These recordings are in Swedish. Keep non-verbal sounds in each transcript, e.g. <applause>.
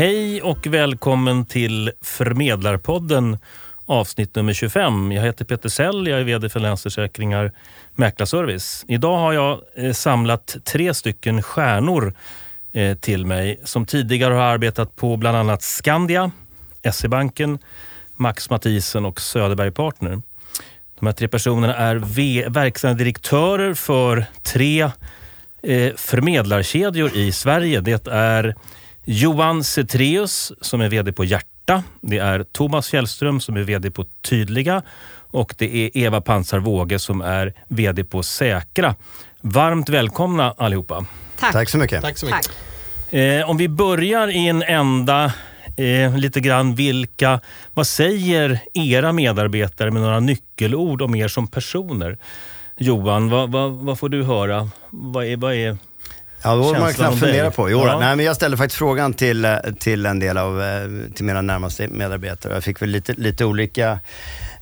Hej och välkommen till Förmedlarpodden avsnitt nummer 25. Jag heter Peter Sell, jag är VD för Länsförsäkringar Mäklarservice. Idag har jag eh, samlat tre stycken stjärnor eh, till mig som tidigare har arbetat på bland annat Skandia, SE-banken, Max Mathisen och Söderberg Partner. De här tre personerna är verkställande direktörer för tre eh, förmedlarkedjor i Sverige. Det är Johan Cetreus som är VD på Hjärta. Det är Thomas Fjällström som är VD på Tydliga och det är Eva Pansar som är VD på Säkra. Varmt välkomna allihopa. Tack. Tack så mycket. Tack så mycket. Eh, om vi börjar i en ända eh, lite grann vilka, vad säger era medarbetare med några nyckelord om er som personer? Johan, vad, vad, vad får du höra? Vad är, vad är Ja, då man knappt fundera på. Jo, ja. nej, men jag ställde faktiskt frågan till, till en del av eh, till mina närmaste medarbetare. Jag fick väl lite, lite, olika,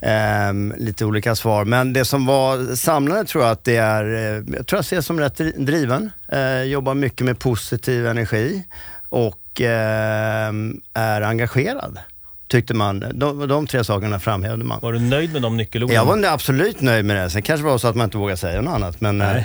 eh, lite olika svar. Men det som var samlande tror jag att det är, eh, jag tror jag ser som rätt driven. Eh, jobbar mycket med positiv energi och eh, är engagerad tyckte man. De, de tre sakerna framhävde man. Var du nöjd med de nyckelorden? Jag var absolut nöjd med det. Sen kanske det var så att man inte vågade säga något annat. Men eh,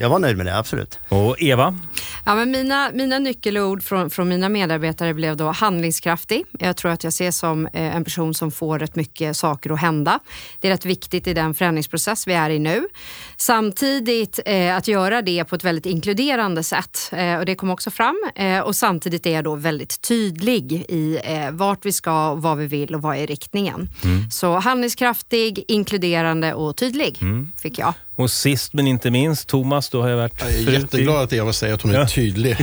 jag var nöjd med det, absolut. Och Eva? Ja, men mina, mina nyckelord från, från mina medarbetare blev då handlingskraftig. Jag tror att jag ses som eh, en person som får rätt mycket saker att hända. Det är rätt viktigt i den förändringsprocess vi är i nu. Samtidigt eh, att göra det på ett väldigt inkluderande sätt. Eh, och det kom också fram. Eh, och samtidigt är jag då väldigt tydlig i eh, vart vi ska vad vi vill och vad är riktningen. Mm. Så handlingskraftig, inkluderande och tydlig mm. fick jag. Och sist men inte minst, Thomas, då har jag varit Jag är jätteglad att Eva säger att hon är ja. tydlig. <laughs>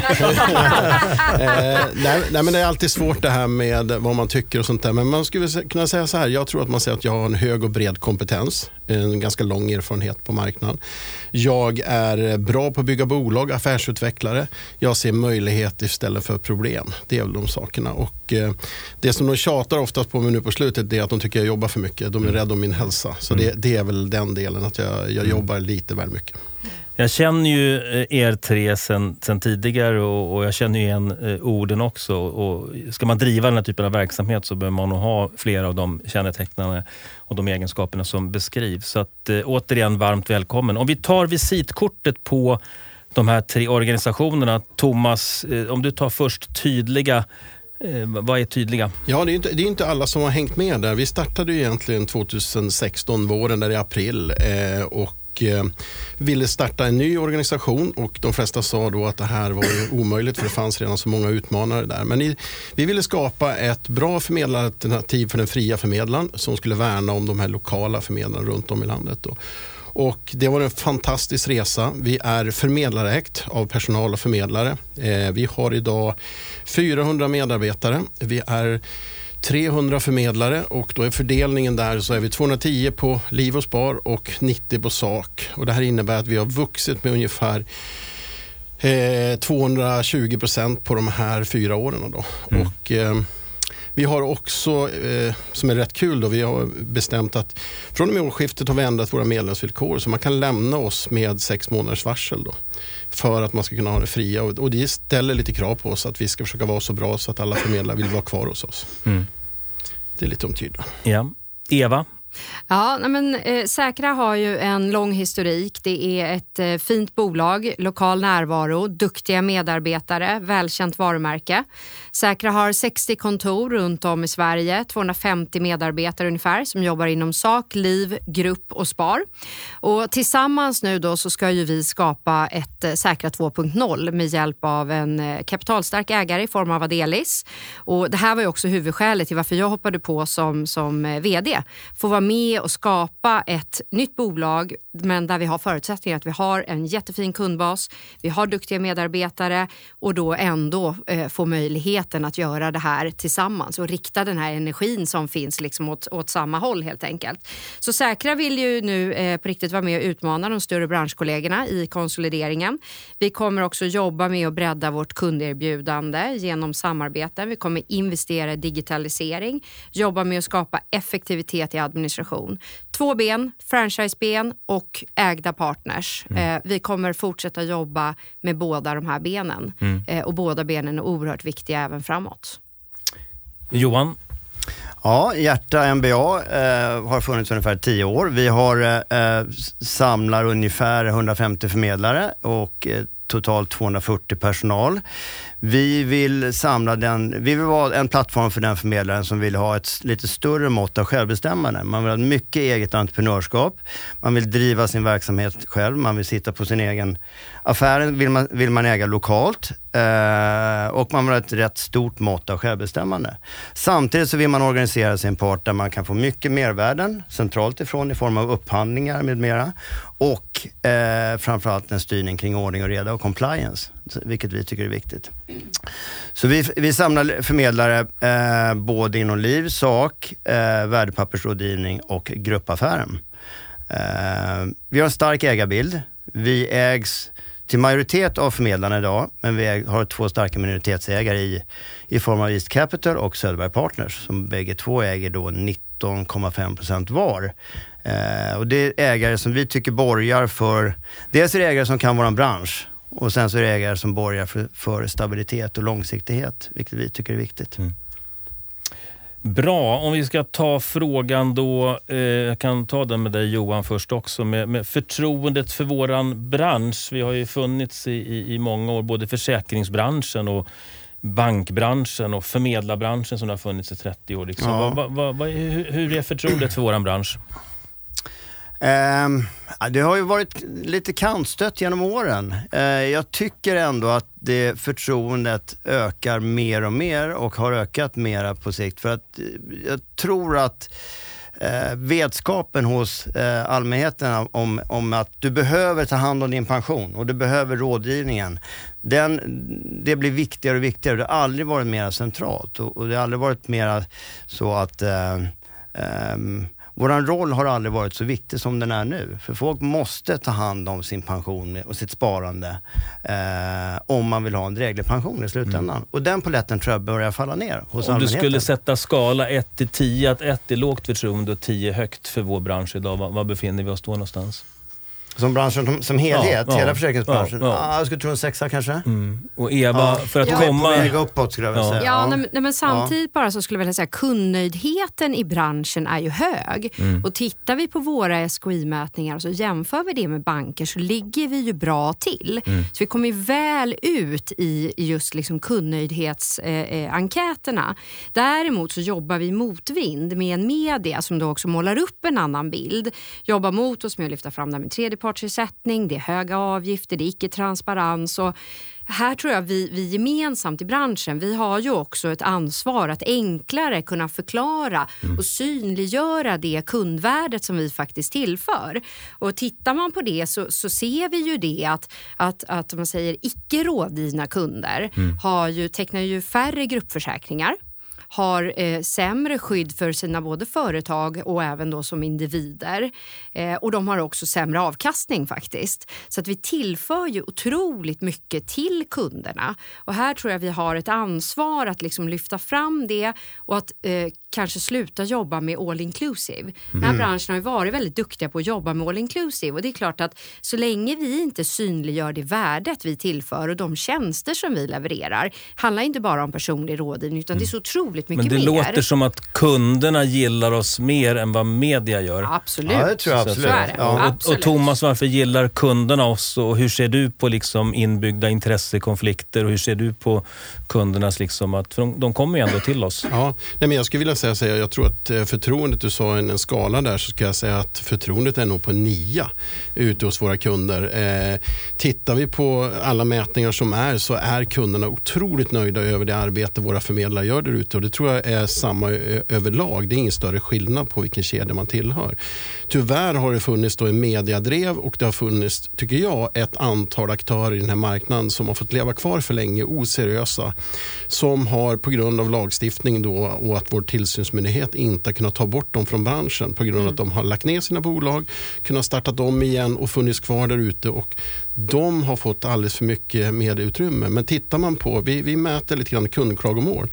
eh, nej, nej, men det är alltid svårt det här med vad man tycker och sånt där. Men man skulle kunna säga så här, jag tror att man säger att jag har en hög och bred kompetens. En ganska lång erfarenhet på marknaden. Jag är bra på att bygga bolag, affärsutvecklare. Jag ser möjlighet istället för problem. Det är väl de sakerna. Och, eh, det som de tjatar oftast på mig nu på slutet är att de tycker jag jobbar för mycket. De är mm. rädda om min hälsa. Så mm. det, det, är väl den delen, att jag, jag jobbar jobbar lite väl mycket. Jag känner ju eh, er tre sen, sen tidigare och, och, jag känner ju igen eh, orden också. Och ska man driva den här typen av verksamhet så behöver man nog ha flera av de kännetecknarna och de egenskaperna som beskrivs. Så att, eh, återigen varmt välkommen. Om vi tar visitkortet på de här tre organisationerna. Thomas, om du tar först tydliga vad är tydliga? Ja, det är, inte, det är inte alla som har hängt med där. Vi startade ju egentligen 2016, våren där i april. Eh, och och eh, ville starta en ny organisation och de flesta sa då att det här var omöjligt för det fanns redan så många utmanare där. Men i, vi ville skapa ett bra förmedlaralternativ för den fria förmedlaren som skulle värna om de här lokala förmedlarna runt om i landet. Då. Och det var en fantastisk resa. Vi är förmedlarägt av personal och förmedlare. Eh, vi har idag 400 medarbetare. Vi är 300 förmedlare och då är fördelningen där så är vi 210 på Liv och Spar och 90 på SAK. Och det här innebär att vi har vuxit med ungefär eh, 220 procent på de här fyra åren. Då. Mm. Och, eh, vi har också, eh, som är rätt kul, då, vi har bestämt att från och med årsskiftet har vi ändrat våra medlemsvillkor så man kan lämna oss med sex månaders varsel. Då, för att man ska kunna ha det fria. Och, och det ställer lite krav på oss att vi ska försöka vara så bra så att alla förmedlare vill vara kvar hos oss. Mm. Det är lite om tydliga. Ja. Eva? Ja, men, eh, Säkra har ju en lång historik. Det är ett eh, fint bolag, lokal närvaro, duktiga medarbetare, välkänt varumärke. Säkra har 60 kontor runt om i Sverige, 250 medarbetare ungefär som jobbar inom sak, liv, grupp och spar. Och tillsammans nu då så ska ju vi skapa ett eh, Säkra 2.0 med hjälp av en eh, kapitalstark ägare i form av Adelis. Och det här var ju också huvudskälet till varför jag hoppade på som, som eh, VD. Få vara med och skapa ett nytt bolag men där vi har förutsättningar att vi har en jättefin kundbas, vi har duktiga medarbetare och då ändå eh, få möjligheten att göra det här tillsammans och rikta den här energin som finns liksom åt, åt samma håll helt enkelt. Så Säkra vill ju nu eh, på riktigt vara med och utmana de större branschkollegorna i konsolideringen. Vi kommer också jobba med att bredda vårt kunderbjudande genom samarbeten. Vi kommer investera i digitalisering, jobba med att skapa effektivitet i administration. Två ben, franchiseben och ägda partners. Mm. Eh, vi kommer fortsätta jobba med båda de här benen. Mm. Eh, och båda benen är oerhört viktiga även framåt. Johan? Ja, Hjärta MBA eh, har funnits ungefär tio år. Vi har, eh, samlar ungefär 150 förmedlare och eh, totalt 240 personal. Vi vill samla den, vi vill vara en plattform för den förmedlaren som vill ha ett lite större mått av självbestämmande. Man vill ha mycket eget entreprenörskap. Man vill driva sin verksamhet själv. Man vill sitta på sin egen Affären vill man, vill man äga lokalt eh, och man vill ha ett rätt stort mått av självbestämmande. Samtidigt så vill man organisera sin part där man kan få mycket mervärden centralt ifrån i form av upphandlingar med mera och eh, framförallt en styrning kring ordning och reda och compliance, vilket vi tycker är viktigt. Så vi, vi samlar förmedlare eh, både inom liv, sak, eh, värdepappersrådgivning och gruppaffären. Eh, vi har en stark ägarbild. Vi ägs till majoritet av förmedlarna idag, men vi har två starka minoritetsägare i, i form av East Capital och Söderberg Partners som bägge två äger då 19,5 procent var. Eh, och det är ägare som vi tycker borgar för, dels är det ägare som kan vår bransch och sen så är det ägare som borgar för, för stabilitet och långsiktighet, vilket vi tycker är viktigt. Mm. Bra, om vi ska ta frågan då, eh, jag kan ta den med dig Johan först också, med, med förtroendet för våran bransch. Vi har ju funnits i, i, i många år, både försäkringsbranschen och bankbranschen och förmedlarbranschen som har funnits i 30 år. Liksom. Ja. Va, va, va, hur, hur är förtroendet för våran bransch? Eh, det har ju varit lite kantstött genom åren. Eh, jag tycker ändå att det förtroendet ökar mer och mer och har ökat mera på sikt. För att eh, jag tror att eh, vetskapen hos eh, allmänheten om, om att du behöver ta hand om din pension och du behöver rådgivningen. Den, det blir viktigare och viktigare. Det har aldrig varit mer centralt och, och det har aldrig varit mer så att um, vår roll har aldrig varit så viktig som den är nu. För folk måste ta hand om sin pension och sitt sparande eh, om man vill ha en dräglig pension i slutändan. Mm. Och den poletten tror jag börjar falla ner hos Om du skulle sätta skala 1 till 10, att 1 är lågt förtroende och 10 högt för vår bransch idag, var, var befinner vi oss då någonstans? Som branschen som, som helhet, ja, hela ja, försäkringsbranschen? Ja, ja. jag skulle tro en sexa kanske. Mm. Och Eva, för att komma... På väg uppåt skulle jag vilja säga. Ja, nej, nej, men samtidigt bara så skulle jag vilja säga kundnöjdheten i branschen är ju hög. Mm. Och tittar vi på våra SKI-mätningar och så jämför vi det med banker så ligger vi ju bra till. Mm. Så vi kommer väl ut i just liksom kundnöjdhetsenkäterna. Eh, eh Däremot så jobbar vi motvind med en media som då också målar upp en annan bild. Jobbar mot oss med att lyfta fram det med tredje tredjepartsersättning, det är höga avgifter, det är icke-transparens. Och här tror jag vi, vi gemensamt i branschen, vi har ju också ett ansvar att enklare kunna förklara mm. och synliggöra det kundvärdet som vi faktiskt tillför. Och tittar man på det så, så ser vi ju det att, att, att man säger icke rådgivna kunder mm. har ju, tecknar ju färre gruppförsäkringar har eh, sämre skydd för sina både företag och även då som individer. Eh, och de har också sämre avkastning faktiskt. Så att vi tillför ju otroligt mycket till kunderna. Och här tror jag vi har ett ansvar att liksom lyfta fram det och att eh, kanske sluta jobba med all inclusive. Mm. Den här mm. branschen har varit väldigt duktiga på att jobba med all inclusive och det är klart att så länge vi inte synliggör det värdet vi tillför och de tjänster som vi levererar handlar inte bara om personlig rådgivning utan det är så otroligt mycket mer. Men det mer. låter som att kunderna gillar oss mer än vad media gör. Absolut. Ja, det tror jag absolut. Ja. Och, och, Thomas, varför gillar kunderna oss och hur ser du på liksom inbyggda intressekonflikter och hur ser du på kundernas, liksom att, de, de kommer ju ändå till oss. Ja, nej, men jag skulle vilja säga, jag tror att eh, förtroendet, du sa en, en skala där, så ska jag säga att förtroendet är nog på nia ute hos våra kunder. Eh, tittar vi på alla mätningar som är så är kunderna otroligt nöjda över det arbete våra förmedlare gör där ute och det tror jag är samma överlag. Det är ingen större skillnad på vilken kedja man tillhör. Tyvärr har det funnits då en mediadrev och det har funnits, tycker jag, ett antal aktörer i den här marknaden som har fått leva kvar för länge, oseriösa, som har på grund av lagstiftning då och att vår tillsynsmyndighet inte har kunnat ta bort dem från branschen på grund av att de har lagt ner sina bolag, kunnat starta om igen och funnits kvar där ute och de har fått alldeles för mycket medieutrymme. Men tittar man på, vi, vi mäter lite grann kundklagomål,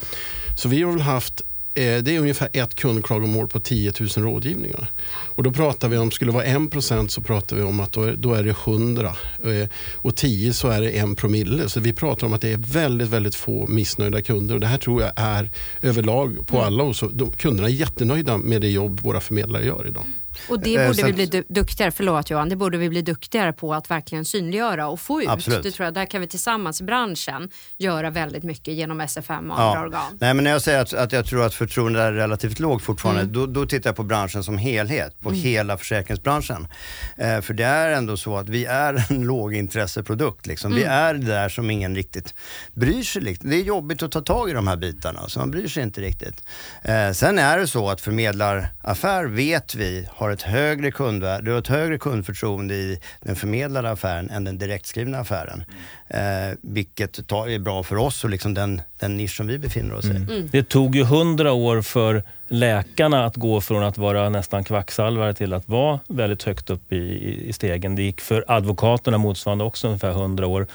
så vi har väl haft det är ungefär ett kundklagomål på 10 000 rådgivningar. Och då pratar vi om, skulle det vara 1 så pratar vi om att då är, då är det 100 och 10 så är det en promille. Så vi pratar om att det är väldigt, väldigt få missnöjda kunder och det här tror jag är överlag på mm. alla och så, de, kunderna är jättenöjda med det jobb våra förmedlare gör idag. Och det eh, borde vi bli duktigare, förlåt Johan, det borde vi bli duktigare på att verkligen synliggöra och få ut. Absolut. Det tror jag, där kan vi tillsammans i branschen göra väldigt mycket genom SFM och andra organ. Nej, men när jag säger att, att jag tror att förtroendet är relativt lågt fortfarande, mm. då, då, tittar jag på branschen som helhet, på mm. hela försäkringsbranschen. Eh, för det är ändå så att vi är en <laughs> lågintresseprodukt. Liksom. Mm. Vi är det där som ingen riktigt bryr sig. Liksom. Det är jobbigt att ta tag i de här bitarna, så man bryr sig inte riktigt. Eh, sen är det så att förmedlaraffär vet vi har ett högre kundvärde, du har ett högre kundförtroende i den förmedlade affären än den direktskrivna affären. Mm. Eh, vilket är bra för oss och liksom den, den nisch som vi befinner oss i. Mm. Mm. Det tog ju hundra år för läkarna att gå från att vara nästan kvacksalvare till att vara väldigt högt upp i, i stegen. Det gick för advokaterna motsvarande också ungefär hundra år.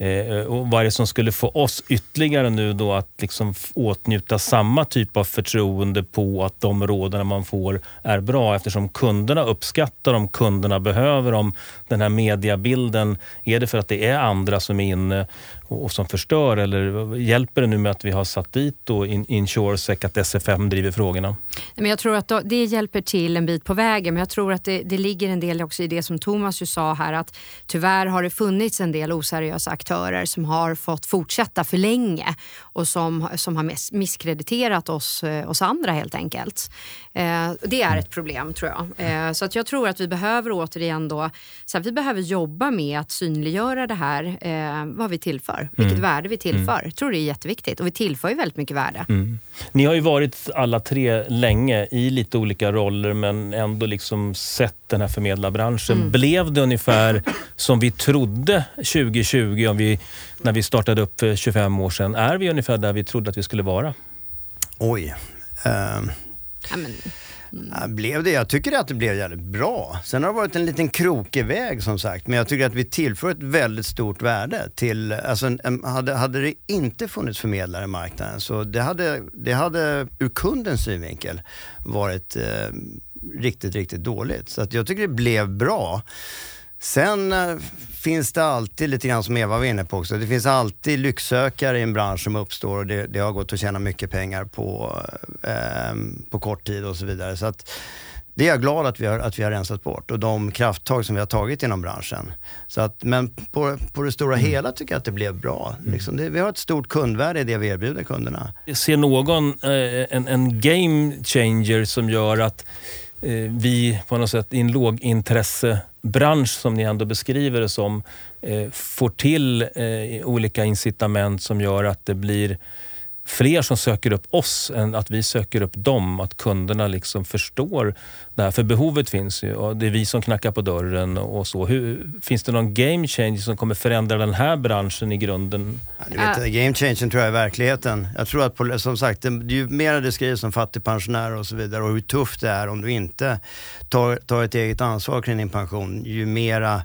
Eh, eh, och vad är det som skulle få oss ytterligare nu då att liksom åtnjuta samma typ av förtroende på att de råden man får är bra eftersom kunderna uppskattar dem, kunderna behöver dem. Den här mediabilden, är det för att det är andra som är inne och, som förstör eller hjälper det nu med att vi har satt dit då Insuresec, att SFM driver frågorna? Men jag tror att det hjälper till en bit på vägen men jag tror att det, det ligger en del också i det som Thomas ju sa här att tyvärr har det funnits en del oseriösa aktörer som har fått fortsätta för länge och som, som har misskrediterat oss, eh, oss andra helt enkelt. Eh, det är ett problem tror jag. Eh, så att jag tror att vi behöver återigen då, så här, vi behöver jobba med att synliggöra det här, eh, vad vi tillför, vilket mm. värde vi tillför. Mm. Jag tror det är jätteviktigt och vi tillför ju väldigt mycket värde. Mm. Ni har ju varit alla tre länge i lite olika roller men ändå liksom sett den här förmedlarbranschen. Mm. Blev det ungefär som vi trodde 2020 om vi, när vi startade upp för 25 år sedan? Är vi ungefär där vi trodde att vi skulle vara? Oj. Uh, mm. Blev det? Jag tycker att det blev jävligt bra. Sen har det varit en liten krokig väg som sagt, men jag tycker att vi tillför ett väldigt stort värde till, alltså hade, hade det inte funnits förmedlare i marknaden så det hade, det hade ur kundens synvinkel varit eh, riktigt, riktigt dåligt. Så att jag tycker det blev bra. Sen äh, finns det alltid, lite grann som Eva var inne på också, det finns alltid lycksökare i en bransch som uppstår och det, det har gått att tjäna mycket pengar på, äh, på kort tid och så vidare. Så att, det är jag glad att vi, har, att vi har rensat bort och de krafttag som vi har tagit inom branschen. Så att, men på, på det stora mm. hela tycker jag att det blev bra. Mm. Liksom det, vi har ett stort kundvärde i det vi erbjuder kunderna. Jag ser någon, eh, en, en game changer som gör att eh, Eh, vi på något sätt i en lågintressebransch som ni ändå beskriver det som, eh, får till eh, olika incitament som gör att det blir fler som söker upp oss än att vi söker upp dem. Att kunderna liksom förstår det här. För behovet finns ju och det är vi som knackar på dörren och så. Hur, finns det någon game change som kommer förändra den här branschen i grunden? Ja, du vet, game change tror jag är verkligheten. Jag tror att, på, som sagt, ju mer det skrivs om fattigpensionärer och så vidare och hur tufft det är om du inte tar, tar ett eget ansvar kring din pension, ju mera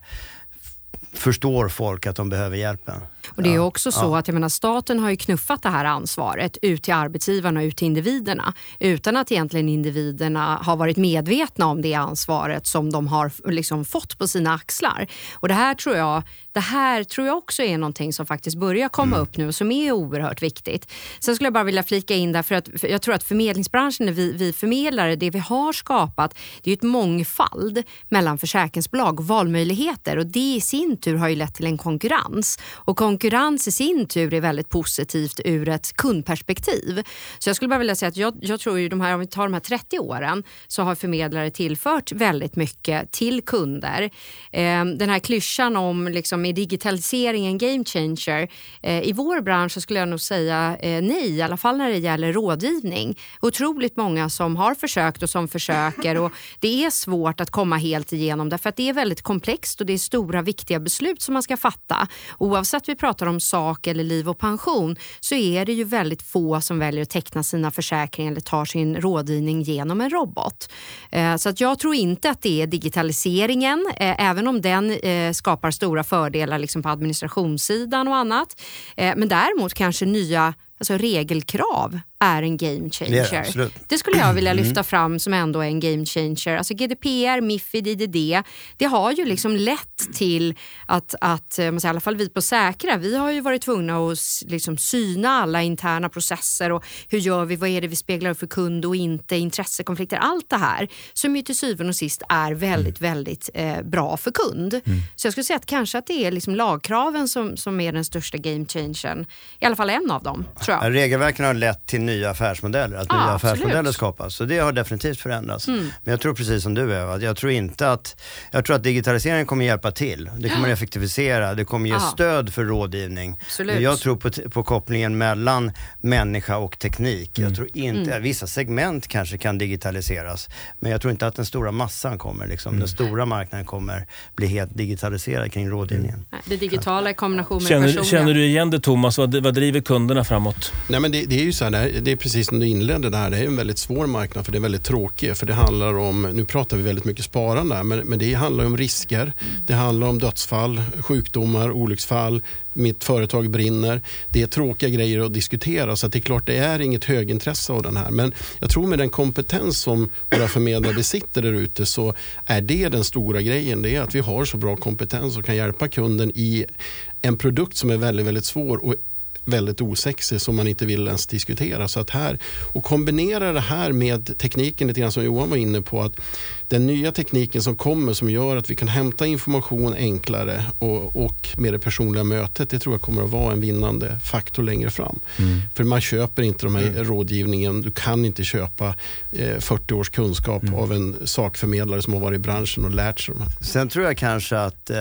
förstår folk att de behöver hjälpen. Och Det är också så att jag menar, staten har ju knuffat det här ansvaret ut till arbetsgivarna och ut till individerna utan att egentligen individerna har varit medvetna om det ansvaret som de har liksom fått på sina axlar. Och det här tror jag det här tror jag också är någonting som faktiskt börjar komma mm. upp nu och som är oerhört viktigt. Sen skulle jag bara vilja flika in där för att för jag tror att förmedlingsbranschen, vi, vi förmedlare, det vi har skapat, det är ett mångfald mellan försäkringsbolag och valmöjligheter och det i sin tur har ju lett till en konkurrens. Och konkurrens Konkurrens i sin tur är väldigt positivt ur ett kundperspektiv. Så jag skulle bara vilja säga att jag, jag tror ju de här, om vi tar de här 30 åren så har förmedlare tillfört väldigt mycket till kunder. Eh, den här klyschan om liksom är digitaliseringen game changer? Eh, I vår bransch så skulle jag nog säga eh, nej, i alla fall när det gäller rådgivning. Otroligt många som har försökt och som försöker och <laughs> det är svårt att komma helt igenom därför att det är väldigt komplext och det är stora viktiga beslut som man ska fatta. Oavsett vi pratar om sak eller liv och pension så är det ju väldigt få som väljer att teckna sina försäkringar eller tar sin rådgivning genom en robot. Eh, så att jag tror inte att det är digitaliseringen, eh, även om den eh, skapar stora fördelar liksom på administrationssidan och annat. Men däremot kanske nya alltså regelkrav är en game changer. Det, det, skulle jag vilja lyfta mm. fram som ändå är en game changer. Alltså GDPR, Mifid, IDD, det har ju liksom lett till att, att i alla fall vi på Säkra, vi har ju varit tvungna att liksom syna alla interna processer och hur gör vi, vad är det vi speglar för kund och inte, intressekonflikter, allt det här som ju till syvende och sist är väldigt, mm. väldigt eh, bra för kund. Mm. Så jag skulle säga att kanske att det är liksom lagkraven som, som är den största game changern, i alla fall en av dem. Tror jag. Regelverken har lett till nya affärsmodeller, att ja, nya absolut. affärsmodeller skapas. Så det har definitivt förändrats. Mm. Men jag tror precis som du Eva, jag tror inte att, jag tror att digitaliseringen kommer hjälpa till. Det kommer effektivisera, det kommer ge ja. stöd för rådgivning. Absolut. Men jag tror på, på kopplingen mellan människa och teknik. Mm. Jag tror inte, mm. vissa segment kanske kan digitaliseras, men jag tror inte att den stora massan kommer, liksom, mm. den stora marknaden kommer bli helt digitaliserad kring rådgivningen. Det digitala i kombination med känner, Känner du igen det Thomas? Vad, vad driver kunderna framåt? Nej, men det, det är ju så här, det är precis som du inledde där, det är en väldigt svår marknad för det är väldigt tråkigt. För det handlar om, nu pratar vi väldigt mycket sparande men, men det handlar om risker. Det handlar om dödsfall, sjukdomar, olycksfall, mitt företag brinner. Det är tråkiga grejer att diskutera så det är klart det är inget högintresse av den här. Men jag tror med den kompetens som våra förmedlare besitter där ute så är det den stora grejen. Det är att vi har så bra kompetens och kan hjälpa kunden i en produkt som är väldigt, väldigt svår och väldigt osexig som man inte vill ens diskutera. Så att här, och kombinera det här med tekniken lite grann som Johan var inne på. att den nya tekniken som kommer som gör att vi kan hämta information enklare och, och med det personliga mötet, det tror jag kommer att vara en vinnande faktor längre fram. Mm. För man köper inte de här mm. rådgivningen, du kan inte köpa eh, 40 års kunskap mm. av en sakförmedlare som har varit i branschen och lärt sig. Sen tror jag kanske att eh,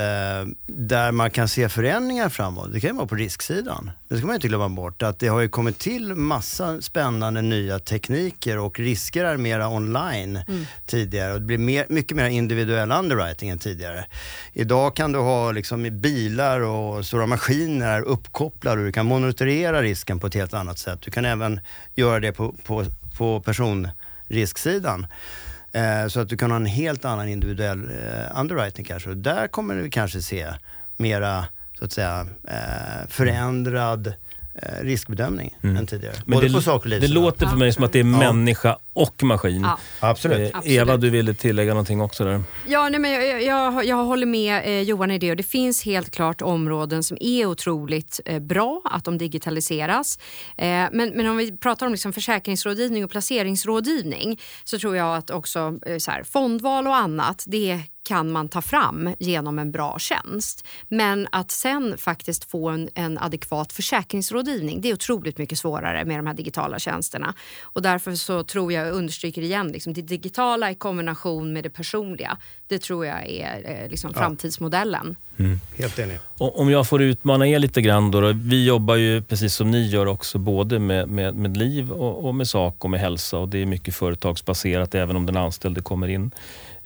där man kan se förändringar framåt, det kan ju vara på risksidan. Det ska man inte glömma bort, att det har ju kommit till massa spännande nya tekniker och risker är mera online mm. tidigare. Blir mer, mycket mer individuell underwriting än tidigare. Idag kan du ha liksom bilar och stora maskiner uppkopplade och du kan monitorera risken på ett helt annat sätt. Du kan även göra det på, på, på personrisksidan. Eh, så att du kan ha en helt annan individuell eh, underwriting kanske. Och där kommer du kanske se mera så att säga eh, förändrad riskbedömning mm. än tidigare. Men Både det, på sak och Det låter för mig som att det är människa och maskin. Ja. Absolut. Eh, Eva, du ville tillägga någonting också där? Ja, nej, men jag, jag, jag håller med eh, Johan i det. Och det finns helt klart områden som är otroligt eh, bra att de digitaliseras. Eh, men, men om vi pratar om liksom försäkringsrådgivning och placeringsrådgivning så tror jag att också eh, så här, fondval och annat, det kan man ta fram genom en bra tjänst. Men att sen faktiskt få en, en adekvat försäkringsrådgivning, det är otroligt mycket svårare med de här digitala tjänsterna. Och därför så tror jag, jag understryker igen, liksom, det digitala i kombination med det personliga, det tror jag är eh, liksom, framtidsmodellen. Mm. Helt enig. Om jag får utmana er lite grann då, då, Vi jobbar ju precis som ni gör också både med, med, med liv och, och med sak och med hälsa och det är mycket företagsbaserat även om den anställde kommer in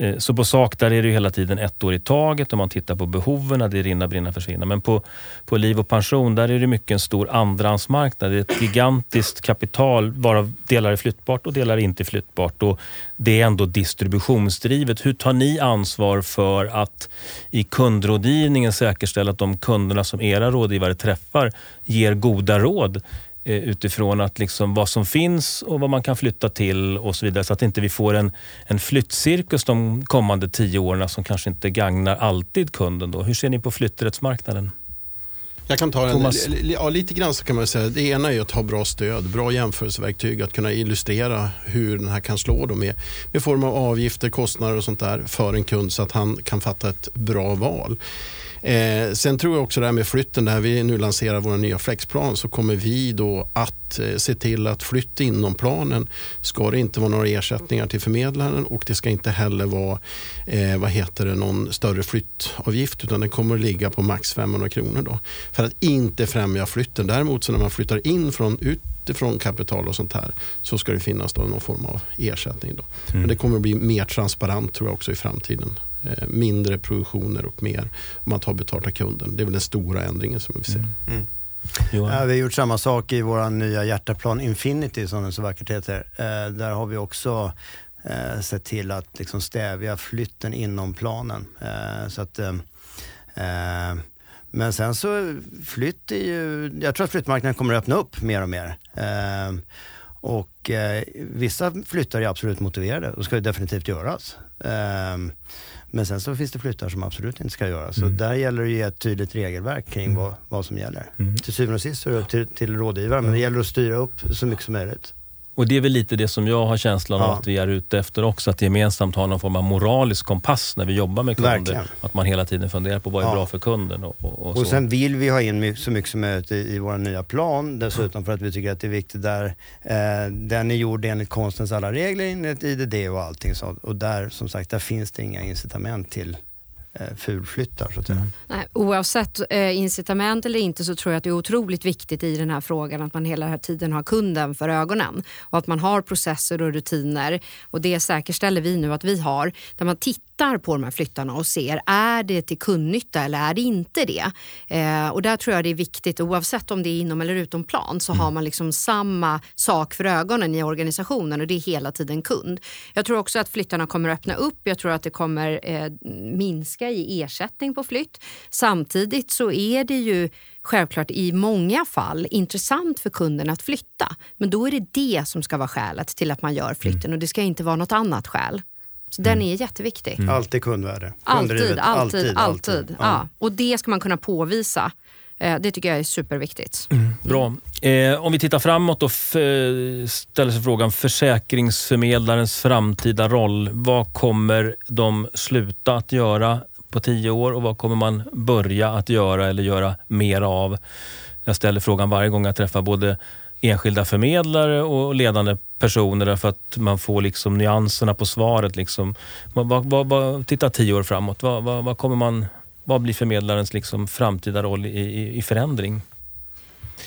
Eh, så på sak där är det hela tiden ett år i taget och man tittar på behoven, det är rinna, brinna, försvinna. Men på, på liv och pension, där är det mycket en stor andrahandsmarknad. Det är ett gigantiskt kapital varav delar är flyttbart och delar är inte flyttbart. Och det är ändå distributionsdrivet. Hur tar ni ansvar för att i kundrådgivningen säkerställa att de kunderna som era rådgivare träffar ger goda råd utifrån att liksom vad som finns och vad man kan flytta till och så vidare. Så att inte vi får en, en flyttcirkus de kommande tio åren som kanske inte gagnar alltid kunden. Då. Hur ser ni på flytträttsmarknaden? Jag kan ta en, ja, lite grann så kan man säga. Det ena är att ha bra stöd, bra jämförelseverktyg, att kunna illustrera hur den här kan slå då med, med form av avgifter, kostnader och sånt där för en kund så att han kan fatta ett bra val. Eh, sen tror jag också det här med flytten, när vi nu lanserar vår nya flexplan så kommer vi då att eh, se till att flytt inom planen ska det inte vara några ersättningar till förmedlaren och det ska inte heller vara eh, vad heter det, någon större flyttavgift utan den kommer att ligga på max 500 kronor då, för att inte främja flytten. Däremot så när man flyttar in från utifrån kapital och sånt här så ska det finnas då någon form av ersättning. Då. Mm. Men det kommer att bli mer transparent tror jag också i framtiden. Eh, mindre provisioner och mer om man tar betalt av kunden. Det är väl den stora ändringen som vi ser. Mm. Mm. Ja, vi har gjort samma sak i vår nya hjärtaplan Infinity som den så vackert heter. Eh, där har vi också eh, sett till att liksom stävja flytten inom planen. Eh, så att, eh, eh, men sen så flytt är ju, jag tror att flyttmarknaden kommer att öppna upp mer och mer. Och eh, vissa flyttar är absolut motiverade och ska definitivt göras. Men sen så finns det flyttar som absolut inte ska göras. Mm. Så där gäller det att ge ett tydligt regelverk kring mm. vad, vad som gäller. Mm. Till syvende och sist så är det upp till, till rådgivaren, men det gäller att styra upp så mycket som möjligt. Och det är väl lite det som jag har känslan av att vi är ute efter också. Att gemensamt ha någon form av moralisk kompass när vi jobbar med kunder. Verkligen. Att man hela tiden funderar på vad är ja. bra för kunden. Och, och, och, och sen vill vi ha in så mycket som möjligt i, i vår nya plan. Dessutom för att vi tycker att det är viktigt där. Eh, den är gjord enligt konstens alla regler, enligt IDD och allting sånt. Och där, som sagt, där finns det inga incitament till fulflyttar så att säga. Mm. Nej, oavsett eh, incitament eller inte så tror jag att det är otroligt viktigt i den här frågan att man hela den här tiden har kunden för ögonen och att man har processer och rutiner och det säkerställer vi nu att vi har där man tittar tittar på de här flyttarna och ser, är det till kundnytta eller är det inte det? Eh, och där tror jag det är viktigt, oavsett om det är inom eller utom plan, så mm. har man liksom samma sak för ögonen i organisationen och det är hela tiden kund. Jag tror också att flyttarna kommer att öppna upp, jag tror att det kommer eh, minska i ersättning på flytt. Samtidigt så är det ju självklart i många fall intressant för kunden att flytta. Men då är det det som ska vara skälet till att man gör flytten mm. och det ska inte vara något annat skäl. Så mm. den är jätteviktig. Mm. Alltid kundvärde. Alltid, alltid, alltid, alltid. Ja. ja. Och det ska man kunna påvisa. Eh, det tycker jag är superviktigt. Mm. Bra. Eh, om vi tittar framåt och ställer sig frågan försäkringsförmedlarens framtida roll. Vad kommer de sluta att göra på tio år och vad kommer man börja att göra eller göra mer av? Jag ställer frågan varje gång jag träffar både enskilda förmedlare och ledande personer därför att man får liksom nyanserna på svaret. Liksom. Vad, vad, vad, titta tio år framåt, vad, vad, vad, kommer man, vad blir förmedlarens liksom framtida roll i, i, i förändring?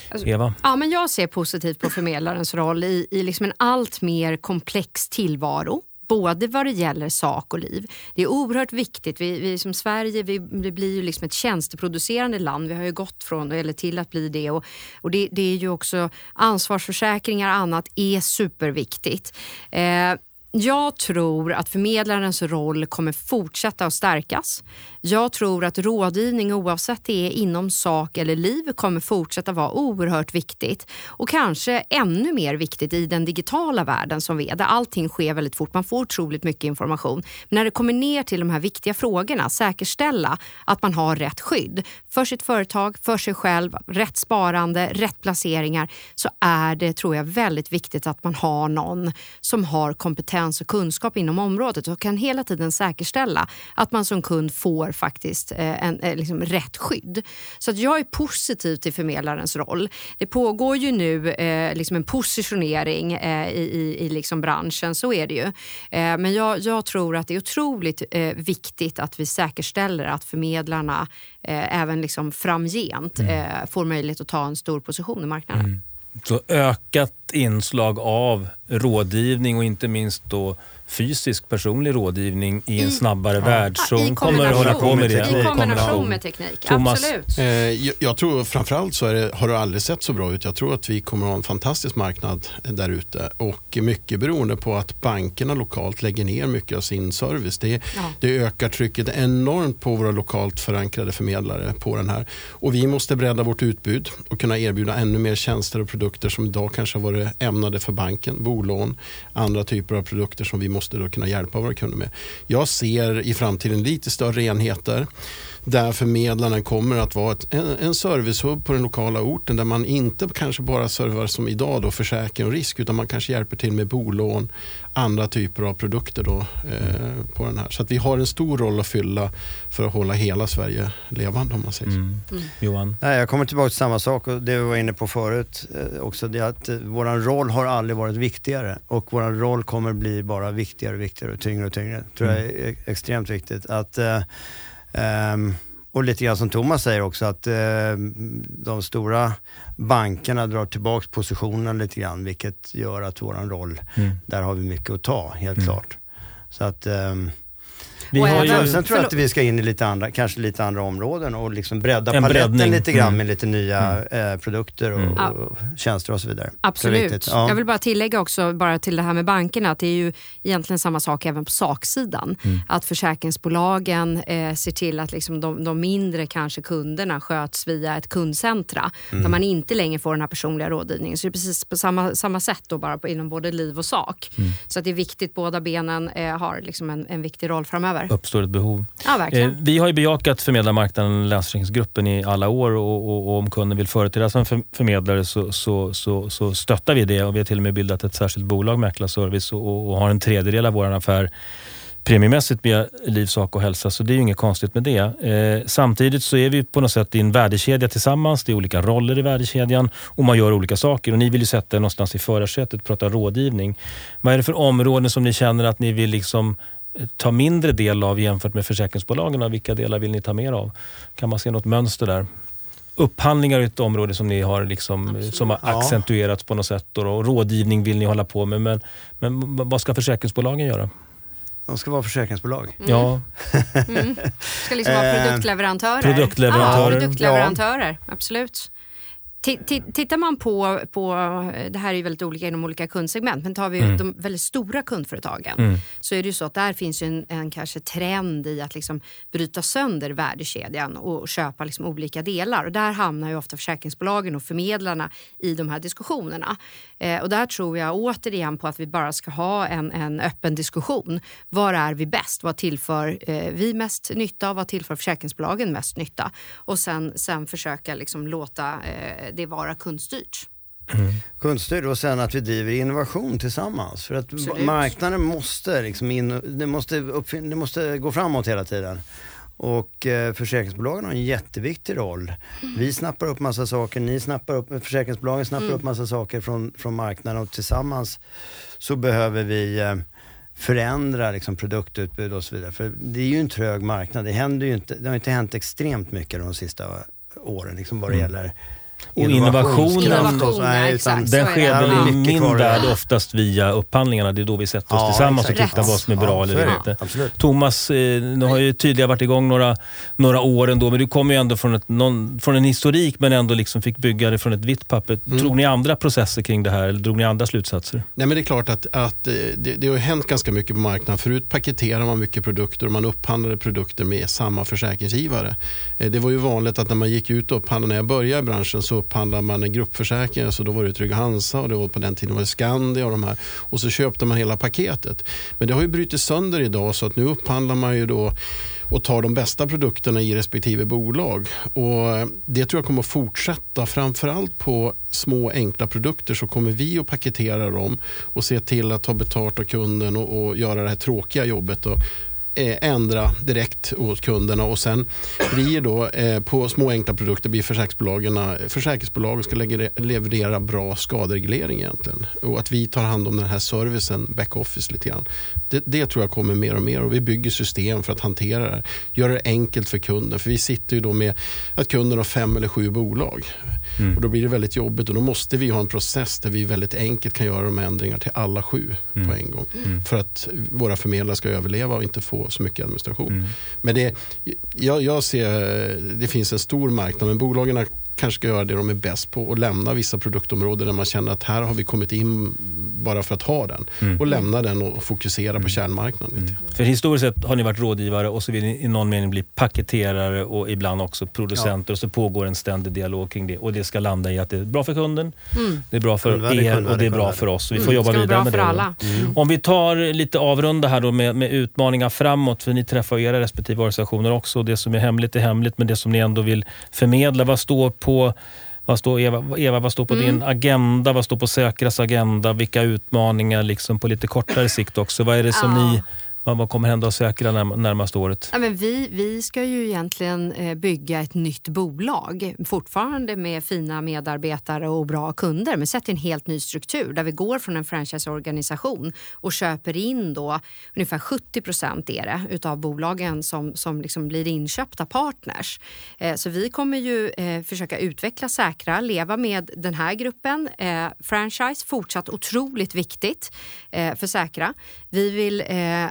Alltså, Eva? Ja, men jag ser positivt på förmedlarens roll i, i liksom en allt mer komplex tillvaro både vad det gäller sak och liv. Det är oerhört viktigt. Vi, vi som Sverige vi, vi blir ju liksom ett tjänsteproducerande land. Vi har ju gått från eller till att bli det. Och, och det, det är ju också ansvarsförsäkringar och annat är superviktigt. Eh, jag tror att förmedlarens roll kommer fortsätta att stärkas. Jag tror att rådgivning oavsett det är inom sak eller liv kommer fortsätta vara oerhört viktigt och kanske ännu mer viktigt i den digitala världen som vi är där allting sker väldigt fort. Man får otroligt mycket information. Men när det kommer ner till de här viktiga frågorna, säkerställa att man har rätt skydd för sitt företag, för sig själv, rätt sparande, rätt placeringar så är det tror jag väldigt viktigt att man har någon som har kompetens och kunskap inom området och kan hela tiden säkerställa att man som kund får faktiskt eh, en, eh, liksom rätt skydd. Så att jag är positiv till förmedlarens roll. Det pågår ju nu eh, liksom en positionering eh, i, i, i liksom branschen, så är det ju. Eh, men jag, jag, tror att det är otroligt eh, viktigt att vi säkerställer att förmedlarna även liksom framgent mm. får möjlighet att ta en stor position i marknaden. Mm. Så ökat inslag av rådgivning och inte minst då fysisk personlig rådgivning i en I, snabbare ja. värld. Så hon kommer hålla på med det. I kombination med teknik, Thomas. absolut. Eh, jag, jag, tror framförallt så det, har det aldrig sett så bra ut. Jag tror att vi kommer att ha en fantastisk marknad där ute och mycket beroende på att bankerna lokalt lägger ner mycket av sin service. Det, ja. det ökar trycket enormt på våra lokalt förankrade förmedlare på den här. Och vi måste bredda vårt utbud och kunna erbjuda ännu mer tjänster och produkter som idag kanske har varit ämnade för banken, bolån, andra typer av produkter som vi måste då kunna hjälpa våra kunder med. Jag ser i framtiden lite större enheter där förmedlarna kommer att vara ett, en, en servicehubb på den lokala orten där man inte kanske bara servar som idag då försäkring och risk utan man kanske hjälper till med bolån, andra typer av produkter då, eh, på den här. Så att vi har en stor roll att fylla för att hålla hela Sverige levande om man säger så. Mm. Mm. Johan? Nej, jag kommer tillbaka till samma sak och det vi var inne på förut eh, också. Det att eh, vår roll har aldrig varit viktigare och vår roll kommer bli bara viktigare och viktigare och tyngre och tyngre. Det tror jag mm. är extremt viktigt. Att eh, Um, och lite grann som Thomas säger också att uh, de stora bankerna drar tillbaka positionerna lite grann vilket gör att våran roll, mm. där har vi mycket att ta helt mm. klart. Så att um, Vi har ju, sen tror jag att vi ska in i lite andra, kanske lite andra områden och liksom bredda en paletten breddning. lite grann mm. med lite nya mm. eh, produkter och, mm. och, tjänster och så vidare. Absolut. Ja. Jag vill bara tillägga också, bara till det här med bankerna, att det är ju egentligen samma sak även på saksidan. Mm. Att försäkringsbolagen eh, ser till att liksom de, de, mindre kanske kunderna sköts via ett kundcentra, mm. där man inte längre får den här personliga rådgivningen. Så det är precis på samma, samma sätt då bara på, inom både liv och sak. Mm. Så att det är viktigt, båda benen eh, har liksom en, en viktig roll framöver. Uppstår ett behov. Ja, verkligen. Eh, vi har ju bejakat förmedlarmarknaden, Länsförsäkringsgruppen, i alla år och, och, och, om kunden vill företräda som för, förmedlare så, så, så, så, stöttar vi det och vi har till och med bildat ett särskilt bolag, Mäklarservice, och, och har en tredjedel av vår affär premiemässigt via liv, sak och hälsa, så det är ju inget konstigt med det. Eh, samtidigt så är vi på något sätt i en värdekedja tillsammans. Det är olika roller i värdekedjan och man gör olika saker. Och ni vill ju sätta er någonstans i förarsätet, prata rådgivning. Vad är det för områden som ni känner att ni vill liksom ta mindre del av jämfört med försäkringsbolagen och vilka delar vill ni ta mer av? Kan man se något mönster där? Upphandlingar är ett område som ni har, liksom, som har accentuerats på något sätt och rådgivning vill ni hålla på med. Men, men vad ska försäkringsbolagen göra? De ska vara försäkringsbolag. Mm. Ja. Mm. Ska liksom vara <laughs> eh, produktleverantörer. Produktleverantörer. Ja, produktleverantörer. Ja. Absolut. Tittar man på, på, det här är ju väldigt olika inom olika kundsegment, men tar vi mm. de väldigt stora kundföretagen mm. så är det ju så att där finns en, en kanske trend i att liksom bryta sönder värdekedjan och köpa liksom olika delar. Och där hamnar ju ofta försäkringsbolagen och förmedlarna i de här diskussionerna. Eh, och där tror jag återigen på att vi bara ska ha en, en öppen diskussion. Var är vi bäst? Vad tillför eh, vi mest nytta och vad tillför försäkringsbolagen mest nytta? Och sen, sen försöka liksom låta eh, det vara kundstyrt. Mm. Kundstyrt och sen att vi driver innovation tillsammans. För att Absolut. marknaden måste, liksom in, det måste, uppfin- det måste gå framåt hela tiden. Och eh, försäkringsbolagen har en jätteviktig roll. Mm. Vi snappar upp massa saker, ni snappar upp, försäkringsbolagen snappar mm. upp massa saker från, från marknaden och tillsammans så behöver vi eh, förändra liksom, produktutbud och så vidare. För det är ju en trög marknad. Det, händer ju inte, det har inte hänt extremt mycket de sista åren liksom, vad det mm. gäller och innovationen, nej, den sker väl i min värld oftast via upphandlingarna. Det är då vi sätter oss ja, tillsammans exakt. och tittar vad som är bra ja, eller inte. Absolut. Thomas, eh, nu har ju tidigare varit igång några, några år ändå, men du kommer ju ändå från, ett, någon, från en historik men ändå liksom fick bygga det från ett vitt papper. Mm. Drog ni andra processer kring det här eller drog ni andra slutsatser? Nej men det är klart att, att eh, det, det har hänt ganska mycket på marknaden. Förut paketerar man mycket produkter och man upphandlade produkter med samma försäkringsgivare. Eh, det var ju vanligt att när man gick ut och upphandlade, när jag började i branschen så upphandlade man en gruppförsäkring. Så då var det Trygg Hansa och det var på den tiden var det Skandia och de här. Och så köpte man hela paketet. Men det har ju brutit sönder idag så att nu upphandlar man ju då och tar de bästa produkterna i respektive bolag. Och det tror jag kommer att fortsätta. Framförallt på små enkla produkter så kommer vi att paketera dem och se till att ta betalt av kunden och, och göra det här tråkiga jobbet. Och ändra direkt åt kunderna och sen blir då eh, på små enkla produkter blir försäkringsbolagen, försäkringsbolagen ska leverera bra skadereglering egentligen. Och att vi tar hand om den här servicen, backoffice lite grann. Det, det, tror jag kommer mer och mer och vi bygger system för att hantera det. Göra det enkelt för kunden. För vi sitter ju då med att kunden har fem eller sju bolag. Mm. Och då blir det väldigt jobbigt och då måste vi ha en process där vi väldigt enkelt kan göra de ändringar till alla sju mm. på en gång. Mm. För att våra förmedlare ska överleva och inte få så mycket administration. Mm. Men det, jag, jag ser, det finns en stor marknad men bolagen kanske ska göra det de är bäst på och lämna vissa produktområden där man känner att här har vi kommit in bara för att ha den. Mm. Och lämna den och fokusera mm. på kärnmarknaden. Mm. För historiskt sett har ni varit rådgivare och så vill ni i någon mening bli paketerare och ibland också producenter ja. och så pågår en ständig dialog kring det. Och det ska landa i att det är bra för kunden, mm. det är bra för kunden, er kunden, och det är bra för oss. Vi får jobba vidare med det. Alla. Mm. Om vi tar lite avrunda här då med, med utmaningar framåt, för ni träffar era respektive organisationer också. Det som är hemligt är hemligt, men det som ni ändå vill förmedla, vad står på vad står, Eva, Eva, vad står på mm. din agenda? Vad står på Säkras agenda? Vilka utmaningar liksom på lite kortare sikt också? Vad är det som ja. ni vad kommer hända och säkra närmaste året? Ja, men vi, vi ska ju egentligen eh, bygga ett nytt bolag, fortfarande med fina medarbetare och bra kunder, men sett i en helt ny struktur där vi går från en franchiseorganisation och köper in då ungefär 70 procent är det utav bolagen som, som liksom blir inköpta partners. Eh, så vi kommer ju eh, försöka utveckla Säkra, leva med den här gruppen. Franchise fortsatt otroligt viktigt för Säkra. Vi vill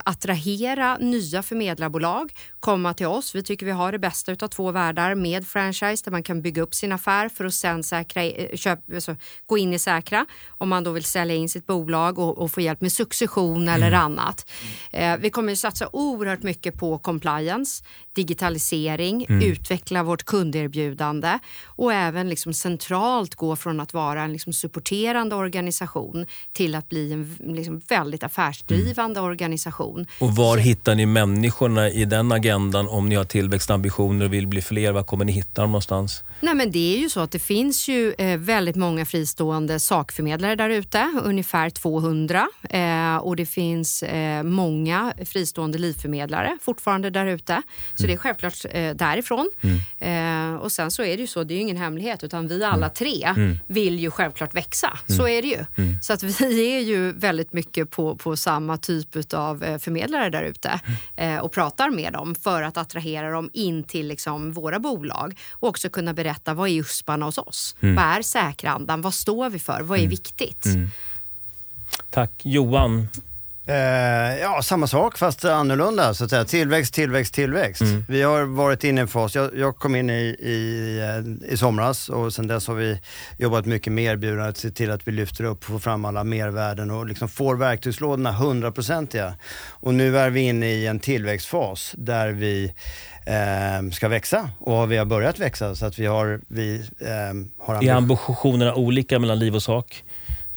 att attrahera nya förmedlarbolag, komma till oss. Vi tycker vi har det bästa av två världar med franchise där man kan bygga upp sin affär för att sen säkra, eh, köp, alltså, gå in i Säkra om man då vill sälja in sitt bolag och, och få hjälp med succession eller mm. annat. Eh, vi kommer att satsa oerhört mycket på compliance, digitalisering, mm. utveckla vårt kunderbjudande och även liksom centralt gå från att vara en liksom supporterande organisation till att bli en liksom väldigt affärsdrivande mm. organisation. Och var Så, hittar ni människorna i den agendan om ni har tillväxtambitioner och vill bli fler? Var kommer ni hitta dem någonstans? Nej, men det är ju så att det finns ju eh, väldigt många fristående sakförmedlare där ute, ungefär 200. Eh, och det finns eh, många fristående livförmedlare fortfarande där ute. Så mm. det är självklart eh, därifrån. Mm. Eh, och sen så är det ju så, det är ju ingen hemlighet, utan vi alla mm. tre mm. vill ju självklart växa. Så mm. är det ju. Mm. Så att vi <laughs> är ju väldigt mycket på, på samma typ av eh, förmedlare där ute och pratar med dem för att attrahera dem in till liksom våra bolag och också kunna berätta vad är USParna hos oss? Mm. Vad är säkrandan? Vad står vi för? Vad är mm. viktigt? Mm. Tack. Johan? Eh, ja, samma sak fast annorlunda. Så att säga. Tillväxt, tillväxt, tillväxt. Mm. Vi har varit inne i en fas. Jag, jag kom in i, i, i somras och sen dess har vi jobbat mycket med erbjudandet, se till att vi lyfter upp, får fram alla mervärden och liksom får verktygslådorna hundraprocentiga. Och nu är vi inne i en tillväxtfas där vi eh, ska växa och vi har börjat växa så att vi har... Vi, eh, har är ambitionerna olika mellan liv och sak?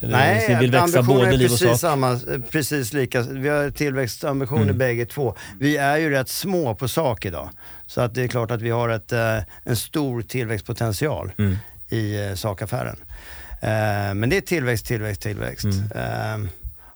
Nej, vi vill växa både är precis, samma, precis lika. Vi har tillväxtambitioner mm. bägge två. Vi är ju rätt små på sak idag. Så att det är klart att vi har ett, eh, en stor tillväxtpotential mm. i eh, sakaffären. Eh, men det är tillväxt, tillväxt, tillväxt. Mm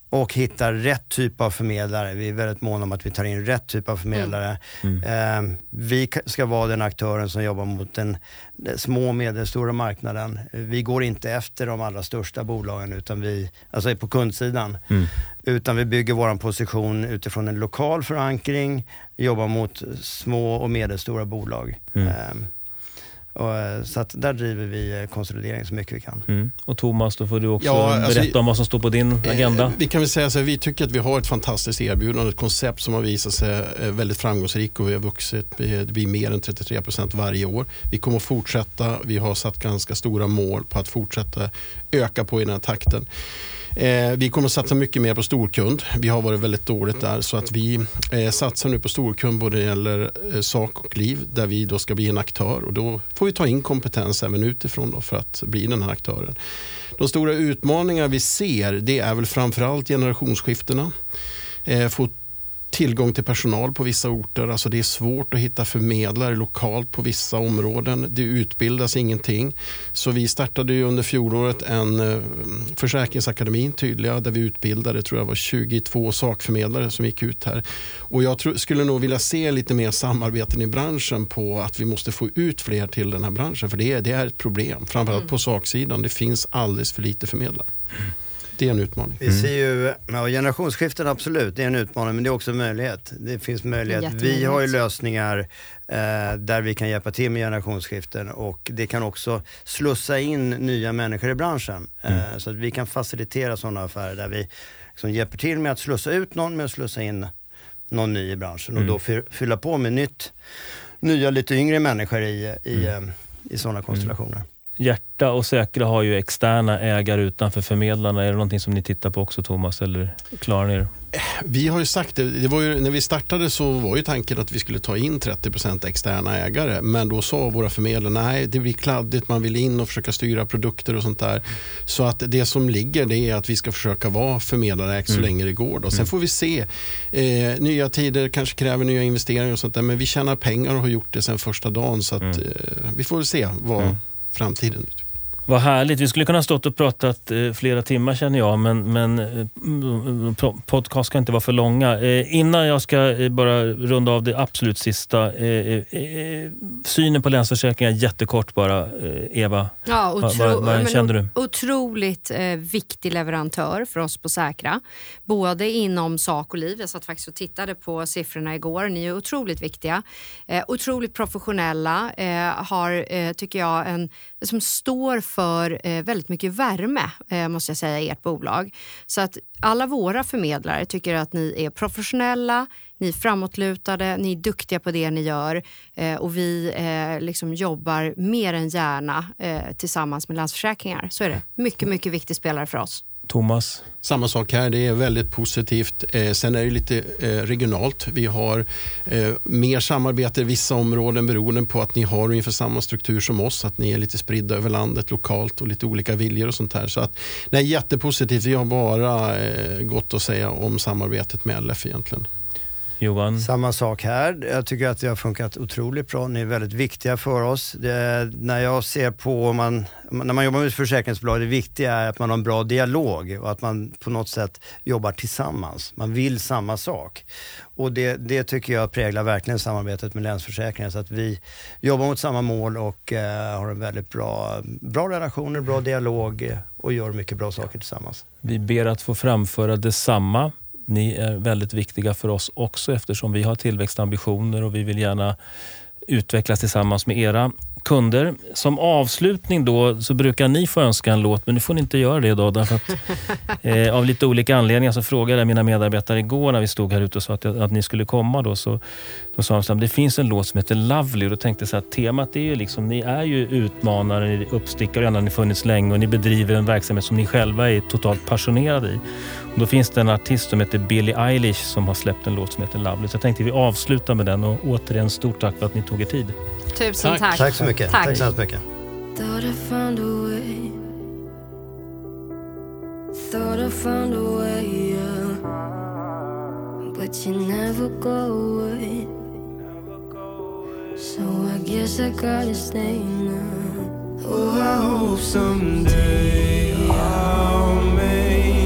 och hittar rätt typ av förmedlare. Vi är väldigt måna om att vi tar in rätt typ av förmedlare. Mm. Mm. Eh, vi ska vara den aktören som jobbar mot den, den små och medelstora marknaden. Vi går inte efter de allra största bolagen, utan vi, alltså på kundsidan. Mm. Utan vi bygger vår position utifrån en lokal förankring, jobbar mot små och medelstora bolag. Eh, och, eh, så att där driver vi eh, konsolidering så mycket vi kan. Mm. Och Thomas, då får du också ja, alltså, berätta om vad som står på din eh, agenda. Vi kan väl säga så här, vi tycker att vi har ett fantastiskt erbjudande, ett koncept som har visat sig väldigt framgångsrikt och vi har vuxit, det blir mer än 33 procent varje år. Vi kommer att fortsätta, vi har satt ganska stora mål på att fortsätta öka på i den här takten. Eh, vi kommer att satsa mycket mer på storkund. Vi har varit väldigt dåligt där så att vi eh, satsar nu på storkund både när det gäller eh, sak och liv där vi då ska bli en aktör och då får vi ta in kompetens även utifrån då för att bli den här aktören. De stora utmaningar vi ser det är väl framförallt generationsskiftena. Eh, tillgång till personal på vissa orter. Alltså det är svårt att hitta förmedlare lokalt på vissa områden. Det utbildas ingenting. Så vi startade ju under fjolåret en eh, försäkringsakademin tydliga där vi utbildade tror jag var 22 sakförmedlare som gick ut här. Och jag tror, skulle nog vilja se lite mer samarbeten i branschen på att vi måste få ut fler till den här branschen. För det är, det är ett problem, framförallt mm. på saksidan. Det finns alldeles för lite förmedlare. Mm. Det är en utmaning. Vi ser ju, ja, generationsskiften absolut, det är en utmaning men det är också en möjlighet. Det finns möjlighet. Vi har ju lösningar eh, där vi kan hjälpa till med generationsskiften och det kan också slussa in nya människor i branschen. Eh, mm. Så att vi kan facilitera sådana affärer där vi liksom hjälper till med att slussa ut någon med att slussa in någon ny i branschen mm. och då fylla på med nytt, nya lite yngre människor i, i, mm. Eh, i sådana konstellationer. Mm. Hjärta och Säkra har ju externa ägare utanför förmedlarna. Är det någonting som ni tittar på också Thomas, eller klarar ni er? Vi har ju sagt det, det var ju, när vi startade så var ju tanken att vi skulle ta in 30% externa ägare. Men då sa våra förmedlare, nej det blir kladdigt, man vill in och försöka styra produkter och sånt där. Så att det som ligger det är att vi ska försöka vara förmedlare så mm. länge det går. Då. Sen mm. får vi se. Eh, nya tider kanske kräver nya investeringar och sånt där. Men vi tjänar pengar och har gjort det sen första dagen. Så att, mm. eh, vi får se vad framtiden framtiden. Vad härligt. Vi skulle kunna stått och pratat eh, flera timmar känner jag, men, men eh, podcast ska inte vara för långa. Eh, innan jag ska bara runda av det absolut sista. Synen på Länsförsäkringar, jättekort bara. Eva, ja, otro, vad, vad kände du? Otroligt viktig leverantör för oss på Säkra. Både inom sak och liv. Jag satt faktiskt och tittade på siffrorna igår. Ni är otroligt viktiga. otroligt professionella. har, tycker jag, en som står för eh, väldigt mycket värme, eh, måste jag säga, i ert bolag. Så att alla våra förmedlare tycker att ni är professionella, ni är framåtlutade, ni är duktiga på det ni gör eh, och vi eh, liksom jobbar mer än gärna eh, tillsammans med Länsförsäkringar. Så är det. Mycket, mycket viktig spelare för oss. Thomas? Samma sak här, det är väldigt positivt. Eh, sen är det lite eh, regionalt. Vi har eh, mer samarbete i vissa områden beroende på att ni har ungefär samma struktur som oss, att ni är lite spridda över landet lokalt och lite olika viljor och sånt här. Så att, nej, jättepositivt. Vi har bara eh, gott att säga om samarbetet med LF egentligen. Johan? Samma sak här. Jag tycker att det har funkat otroligt bra. Ni är väldigt viktiga för oss. Det, när jag ser på, man, när man jobbar med försäkringsbolag, det viktiga är att man har en bra dialog och att man på något sätt jobbar tillsammans. Man vill samma sak. Och det, det tycker jag präglar verkligen samarbetet med Länsförsäkringar. Så att vi jobbar mot samma mål och eh, har en väldigt bra, bra relationer, bra dialog och gör mycket bra saker tillsammans. Vi ber att få framföra detsamma ni är väldigt viktiga för oss också eftersom vi har tillväxtambitioner och vi vill gärna utvecklas tillsammans med era kunder. Som avslutning då så brukar ni få önska en låt, men nu får ni inte göra det idag. Därför att, <laughs> eh, av lite olika anledningar så frågade jag mina medarbetare igår när vi stod här ute och sa att, att ni skulle komma. Då, så, då sa de att det finns en låt som heter Lovely och då tänkte jag att temat är ju liksom, ni är ju utmanare, uppstickare och ni funnits länge och ni bedriver en verksamhet som ni själva är totalt passionerade i. Och då finns det en artist som heter Billie Eilish som har släppt en låt som heter Lovely. Så jag tänkte vi avslutar med den och återigen stort tack för att ni tog er tid. Tusen tack. Tack, tack så mycket. Tack, tack så hemskt mycket. Thought I found a way Thought I found a way, yeah But you never go away So I guess I gotta stay now Oh, I hope someday I'll make